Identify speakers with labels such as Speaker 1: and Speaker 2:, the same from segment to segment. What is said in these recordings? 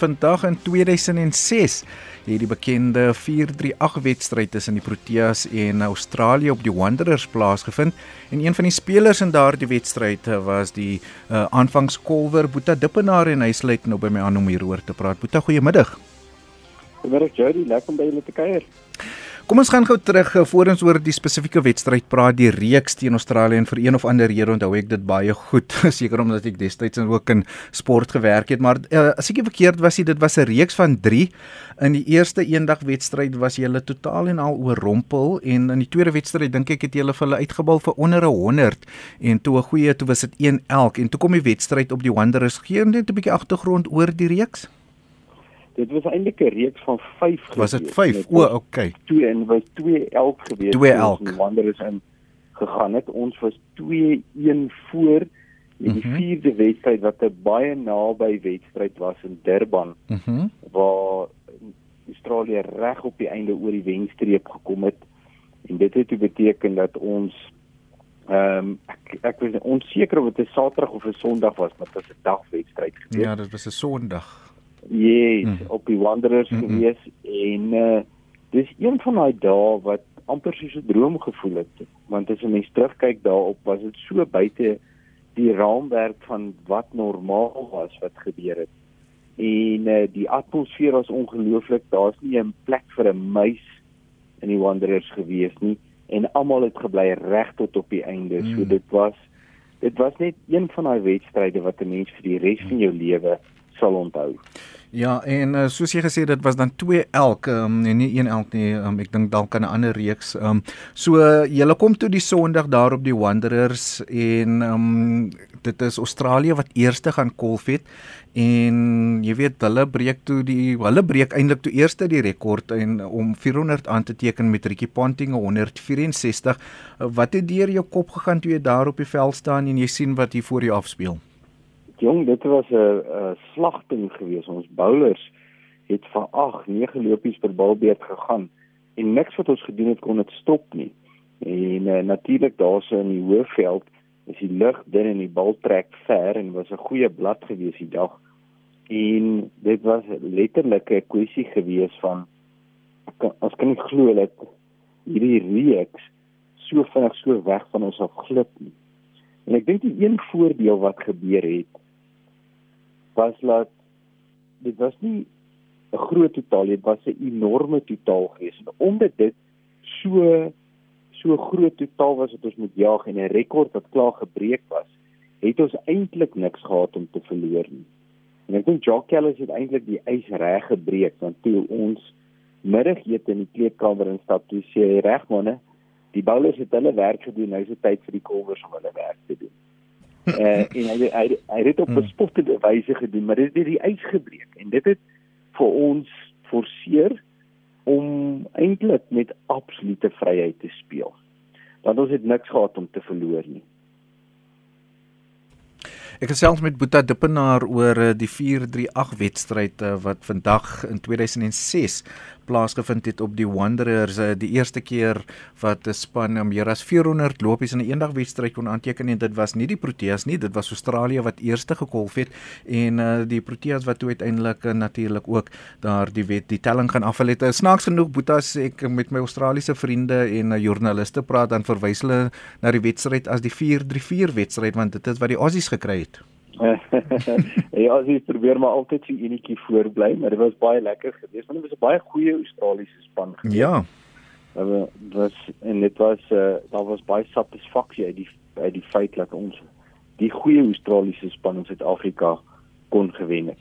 Speaker 1: Vandag in 2006 het die bekende 438 wedstryd tussen die Proteas en Australië op die Wanderers plaasgevind en een van die spelers in daardie wedstryd was die uh, aanvangskolwer Boeta Dippenaar en hy sluit nou by my aan om hieroor te praat. Boeta, goeiemiddag.
Speaker 2: Goeiemiddag Jody, lekker om by julle te kuier.
Speaker 1: Kom ons gaan gou terug eh, voor ons oor die spesifieke wedstryd praat, die reeks teen Australië en vir een of ander rede onthou ek dit baie goed, seker omdat ek destyds ook in sport gewerk het, maar uh, as ek nie verkeerd was nie, dit was 'n reeks van 3. In die eerste eendag wedstryd was julle totaal en al oorrompel en in die tweede wedstryd dink ek het julle vir hulle uitgebal vir onder 100 en toe 'n goeie toe was dit 1 elk en toe kom die wedstryd op die Wanderers gee net 'n bietjie agtergrond oor die reeks.
Speaker 2: Dit was eintlik 'n reeks van 5 gewees.
Speaker 1: Was dit 5? O, okay.
Speaker 2: Twee en was 2 elk gewees.
Speaker 1: 2 elk.
Speaker 2: Wanderers in gegaan het. Ons was 2-1 voor met die mm -hmm. vierde wedstryd wat 'n baie naby wedstryd was in Durban. Mm waar Australië reg op die einde oor die wenstreep gekom het. En dit het beteken dat ons ehm um, ek ek was onseker of dit 'n Saterdag of 'n Sondag was, maar dit was 'n dagwedstryd
Speaker 1: gewees. Ja, dit was 'n Sondag.
Speaker 2: Yes, mm. op die Wanderers mm -hmm. gewees en uh dis een van daai dae wat amper soos 'n droom gevoel het. Want as 'n mens terugkyk daarop, was dit so buite die raamwerk van wat normaal was wat gebeur het. En uh die atmosfeer was ongelooflik. Daar's nie 'n plek vir 'n muis in die Wanderers gewees nie en almal het gebly reg tot op die einde. Mm. So dit was dit was net een van daai wedstryde wat 'n mens vir die res van jou lewe sal onthou.
Speaker 1: Ja, en uh, soos jy gesê dit was dan 2 elk um, en nie een elk nie. Um, ek dink dalk kan 'n ander reeks. Um, so uh, julle kom toe die Sondag daar op die Wanderers en um, dit is Australië wat eerste gaan kolf het en jy weet hulle breek toe die hulle breek eintlik toe eerste die rekord en om 400 aan te teken met Ricky Ponting 164. Uh, wat het deur jou kop gegaan toe jy daar op die veld staan en jy sien wat hier voor jou afspeel?
Speaker 2: Jong, dit was 'n slagting geweest. Ons bowlers het van 8, 9 lopies per balbeet gegaan en niks wat ons gedoen het kon dit stop nie. En uh, natuurlik daarso in die hoofveld is die lug dun en die bal trek ver en was 'n goeie blad geweest die dag. En dit was letterlik 'n kwessie geweest van as kan ek glo dat hierdie reeks so vinnig so weg van ons af glip nie. En ek dink die een voordeel wat gebeur het was dat dit was nie 'n groot totaal, dit was 'n enorme totaal geweest. Omdat dit so so groot totaal was wat ons moet jaag en 'n rekord wat klaar gebreek was, het ons eintlik niks gehad om te verloor nie. En ek dink Jock Kelly het eintlik die ys reg gebreek want toe ons middagete in die kleedkamer instap, toe sê hy reg manne, die bowlers het hulle werk gedoen, nou is dit tyd vir die kolwers om hulle uh, en hy hy hy het op 'n hmm. wyse gedoen, maar dit het die ys gebreek en dit het vir ons forceer om eintlik met absolute vryheid te speel. Want ons het niks gehad om te verloor nie.
Speaker 1: Ek gesels met Boeta Dippenaar oor eh, die 438 wedstryd eh, wat vandag in 2006 plaasgevind het op die Wanderers uh, die eerste keer wat 'n span um, meer as 400 lopies in 'n eendag wedstryd kon aanteken en dit was nie die Proteas nie, dit was Australië wat eerste gekolf het en uh, die Proteas wat toe uiteindelik uh, natuurlik ook daar die wet die telling gaan afval het. Uh, snaaks genoeg Boetas ek met my Australiese vriende en uh, joernaliste praat dan verwys hulle na die wedstryd as die 434 wedstryd want dit is wat die Aussies gekry het.
Speaker 2: ja, as jy probeer maar altyd so enetjie voorbly, maar dit was baie lekker geweest want dit was 'n baie goeie Australiese span
Speaker 1: geweest. Ja.
Speaker 2: Maar was en dit was uh, daar was baie satisfaksie uit die uit die feit dat ons die goeie Australiese span in Suid-Afrika kon gewen het.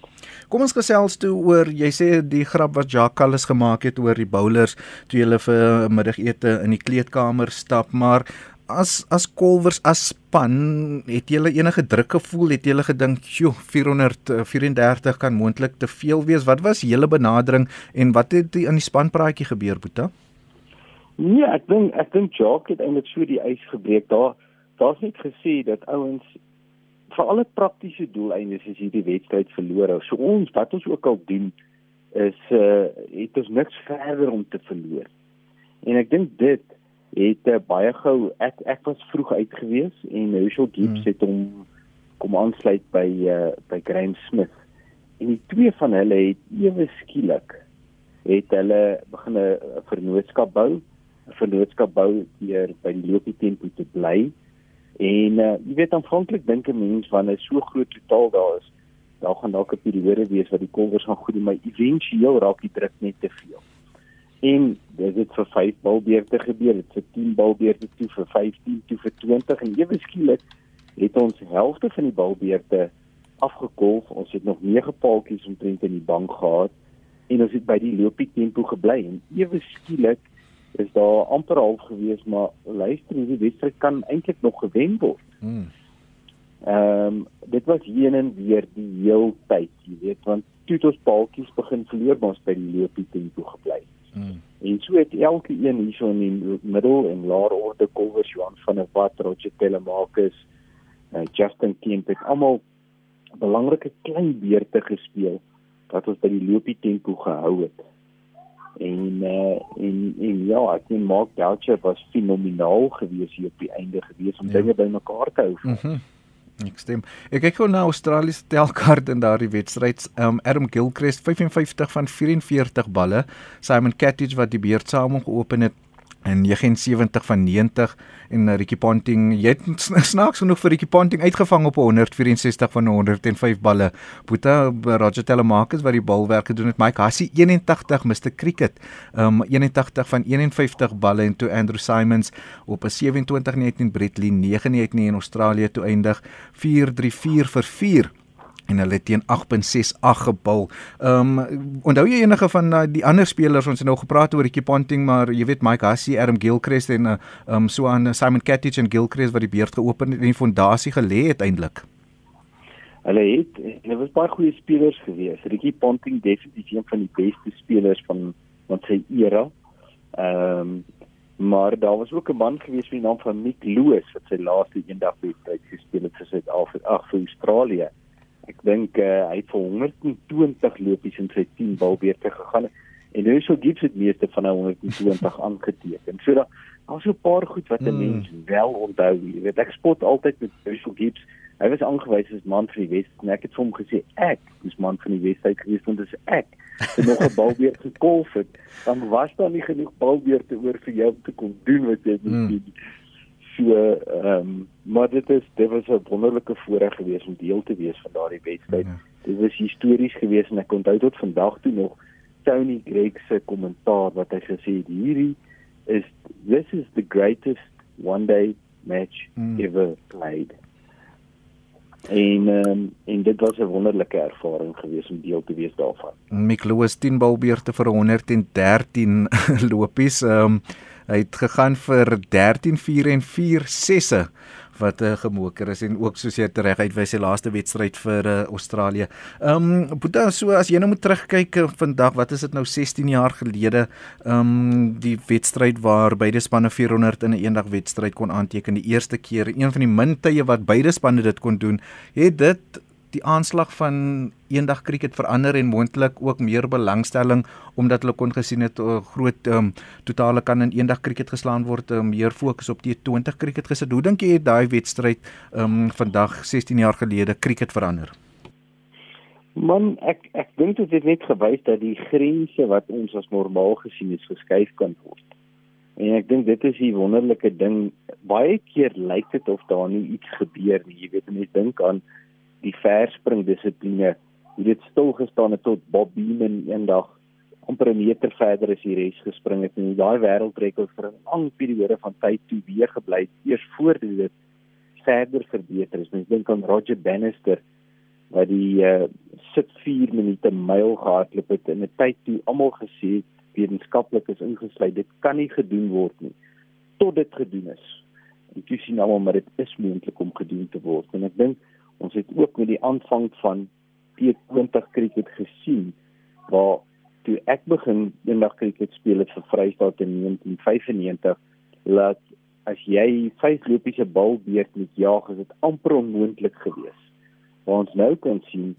Speaker 1: Kom ons gesels toe oor jy sê die grap wat Jacques Callis gemaak het oor die bowlers toe hulle vir middagete in die kleedkamer stap, maar as as kolwers as span het jy enige druk gevoel? Het jy gedink sjo 434 kan moontlik te veel wees. Wat was julle benadering en wat het in die spanpraatjie gebeur boeta?
Speaker 2: Nee ek dink ek dink Jacques het eintlik so die ys gebreek. Daar daar's net gesê dat ouens vir alle praktiese doeleindes is hierdie wedstryd verloor so ons wat ons ook al doen is uh, het ons niks verder om te verloor. En ek dink dit het uh, baie gou ek ek was vroeg uit gewees en Herschel Gibbs hmm. het hom kom aansluit by uh, by Graham Smith En die twee van hulle het ewe skielik het hulle begin 'n vernootskap bou, 'n vernootskap bou deur by die Lopi Tempo te bly. En uh, jy weet aanvanklik dink 'n mens wanneer so groot totaal daar is, daar gaan dalk 'n periode wees wat die kolwers gaan goed doen, maar éventueel raak die druk net te veel. En dit het vir 5 balbeerte gebeur, dit vir 10 balbeerte toe vir 15 toe vir 20 en ewe skielik het ons helfte van die balbeerte afgekolf. Ons het nog 9 paaltjies omtrent in die bank gehad en ons het by die loopie tempo gebly en ewe skielik is daar amper half gewees maar luister hierdie wedstryd kan eintlik nog gewen word. Hmm. Ehm um, dit was heen en weer die heel tyd, jy weet, want toe het ons paaltjies begin verloor maar ons by die loopie tempo gebly. Hmm. En so het elke een hierso in die middel en laer orde kolwers Johan van der Walt, Roger Telemakus, uh, Justin Kemp het almal belangrike klein beurte gespeel wat ons by die loopie tempo gehou het. En uh, en en ja, ek dink Mark Belcher was fenomenaal geweest hier op die einde geweest om ja. dinge bymekaar te hou.
Speaker 1: Mhm. Mm Ek stem. Ek kyk gou na Australië se telkaart in daardie wedstryd. Um Adam Gilchrist 55 van 44 balle. Simon Catage wat die beurt saam geopen het en 79 van 90 en uh, Ricky Ponting jy het snaaks genoeg vir Ricky Ponting uitgevang op 164 van 105 balle. Boeta Roger Telemarcus wat die balwerk gedoen het. Mike Hassie 81 Mr Cricket um 81 van 51 balle. En toe Andrew Simons op 'n 27-19 Brett Lee 9-9 in Australië toe eindig 4-3-4 vir 4 en hulle teen 8.68 gebul. Ehm um, onthou jy enige van uh, die ander spelers ons het nou gepraat oor die Ponting maar jy weet Mike Hussey, Adam Gilchrist en uh, um so aan uh, Simon Cattich en Gilchrist wat die beurt geopen en die fondasie gelê het eintlik.
Speaker 2: Hulle het hulle was baie goeie spelers gewees. Ricky Ponting definitief een van die beste spelers van van sy era. Ehm um, maar daar was ook 'n man gewees met die naam van Mick Loos wat sy laaste eendag wedstryd gespeel het vir Suid-Afrika, vir Australië. Ek dink uh, hy het vir 120 lopies in sy 10 balbeerte gegaan en nou sou Gibbs het meeste van hy 120 aangeteken. So daar daar's 'n paar goed wat 'n mens wel onthou. Jy weet ek spot altyd met Russell Gibbs. Hy was aangewys as man vir die Wes en ek het vir hom gesê ek is man van die Wesheid gewees want dit is ek. Ek nog 'n balbeert gekolf het. Dan was daar nie genoeg balbeerte oor vir jou om te kon doen wat jy moet hmm. doen. Hmm. So ehm um, maar dit is dit was 'n wonderlike voorreg geweest om deel te wees van daardie wedstryd. Ja. Dit was histories geweest en ek onthou tot vandag toe nog Tony Gregg se kommentaar wat hy gesê het hierdie is this is the greatest one day match mm. ever played. En um, en dit was 'n wonderlike ervaring geweest om deel te wees daarvan.
Speaker 1: Mikloos 10 balbeurte vir 113 lopies. Ehm um, Hy het gegaan vir 13 4 en 4 sesse wat 'n uh, gemoker is en ook soos jy reg uitwys sy laaste wedstryd vir uh, Australië. Ehm um, Boeta so as jy nou moet terugkyk uh, vandag, wat is dit nou 16 jaar gelede, ehm um, die wedstryd waar beide spanne 400 in 'n eendag wedstryd kon aanteken die eerste keer, een van die min tye wat beide spanne dit kon doen, het dit die aanslag van eendag krieket verander en moontlik ook meer belangstelling omdat hulle kon gesien het 'n uh, groot um, totale kan in eendag krieket geslaan word um, meer fokus op die 20 krieket gesit. Hoe dink jy het daai wedstryd um, vandag 16 jaar gelede krieket verander?
Speaker 2: Man, ek ek dink dit het net gewys dat die grense wat ons as normaal gesien het geskuif kan word. En ek dink dit is 'n wonderlike ding. Baie keer lyk dit of daar nie iets gebeur nie. Jy weet, mense dink aan die verspring dissipline. Jy het stil gestaan tot Bob Beamon eendag amper 'n meter verder as die res gespring het en daai wêreldrekord vir 'n lang periode van tyd toe weer gebly het eers voor dit verder verbeter is. Mens dink aan Roger Bannister wat die uh, sit 4 minute myl gehardloop het in 'n tyd toe almal gesê het wetenskaplik is ingesluit dit kan nie gedoen word nie tot dit gedoen is. En jy sien almal maar dit is moontlik om gedoen te word en ek dink Ons het ook met die aanvang van T20 cricket gesien waar toe ek begin eendag cricket speel het vir Vrystaat in 1995 laat as jy vyf lopies 'n bal beet met jaag is dit amper onmoontlik geweest. Waar ons nou kan sien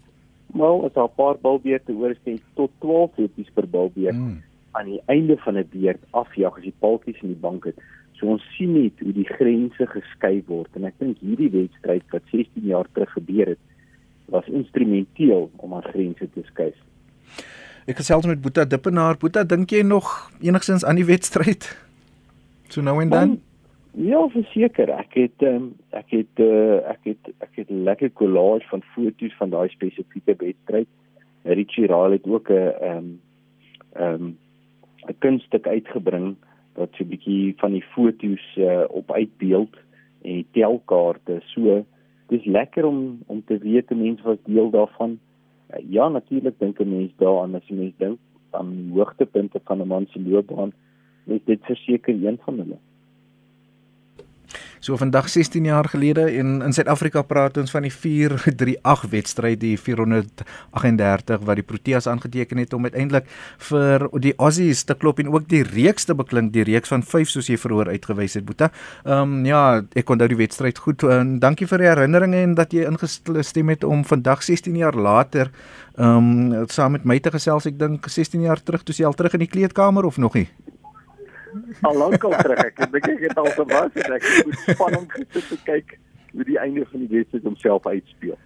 Speaker 2: wel as daar 'n paar balbeerte oorskry tot 12 lopies per balbeet mm. aan die einde van 'n beurt afjag as die paltjies in die bank het. So ons sien net hoe die grense geskei word en ek dink hierdie wedstryd wat 16 jaar terug gebeur het, was instrumenteel om aan grense te skuif.
Speaker 1: Ek gesels met Boeta Dippenaar. Boeta, dink jy nog enigsins aan die wedstryd? So nou en dan?
Speaker 2: Ja, verseker. Ek het um, ek het uh, ek het ek het lekker collage van foto's van daai spesifieke wedstryd. Richie Raal het ook 'n ehm um, ehm um, 'n kunststuk uitgebring wat so 'n bietjie van die foto's uh, op uitbeeld en telkaarte. So dis lekker om om te weet 'n mens was deel daarvan. Uh, ja, natuurlik dink 'n mens daaraan as 'n mens dink aan hoogtepunte van 'n man se loopbaan. Dit is verseker een van hulle.
Speaker 1: So vandag 16 jaar gelede en in Suid-Afrika praat ons van die 438 wedstryd die 438 wat die Proteas aangeteken het om uiteindelik vir die Aussies te klop en ook die reeks te beklink die reeks van 5 soos jy verhoor uitgewys het Boeta. Ehm um, ja, ek onthou die wedstryd goed en dankie vir die herinneringe en dat jy ingestem het om vandag 16 jaar later ehm um, saam met my te gesels. Ek dink 16 jaar terug toe jy al terug in die kleedkamer of nog nie?
Speaker 2: Al lank al terug. Ek dink ek het al gewas en ek het spanning gesit te kyk hoe die einde van die wedstryd homself uitspeel.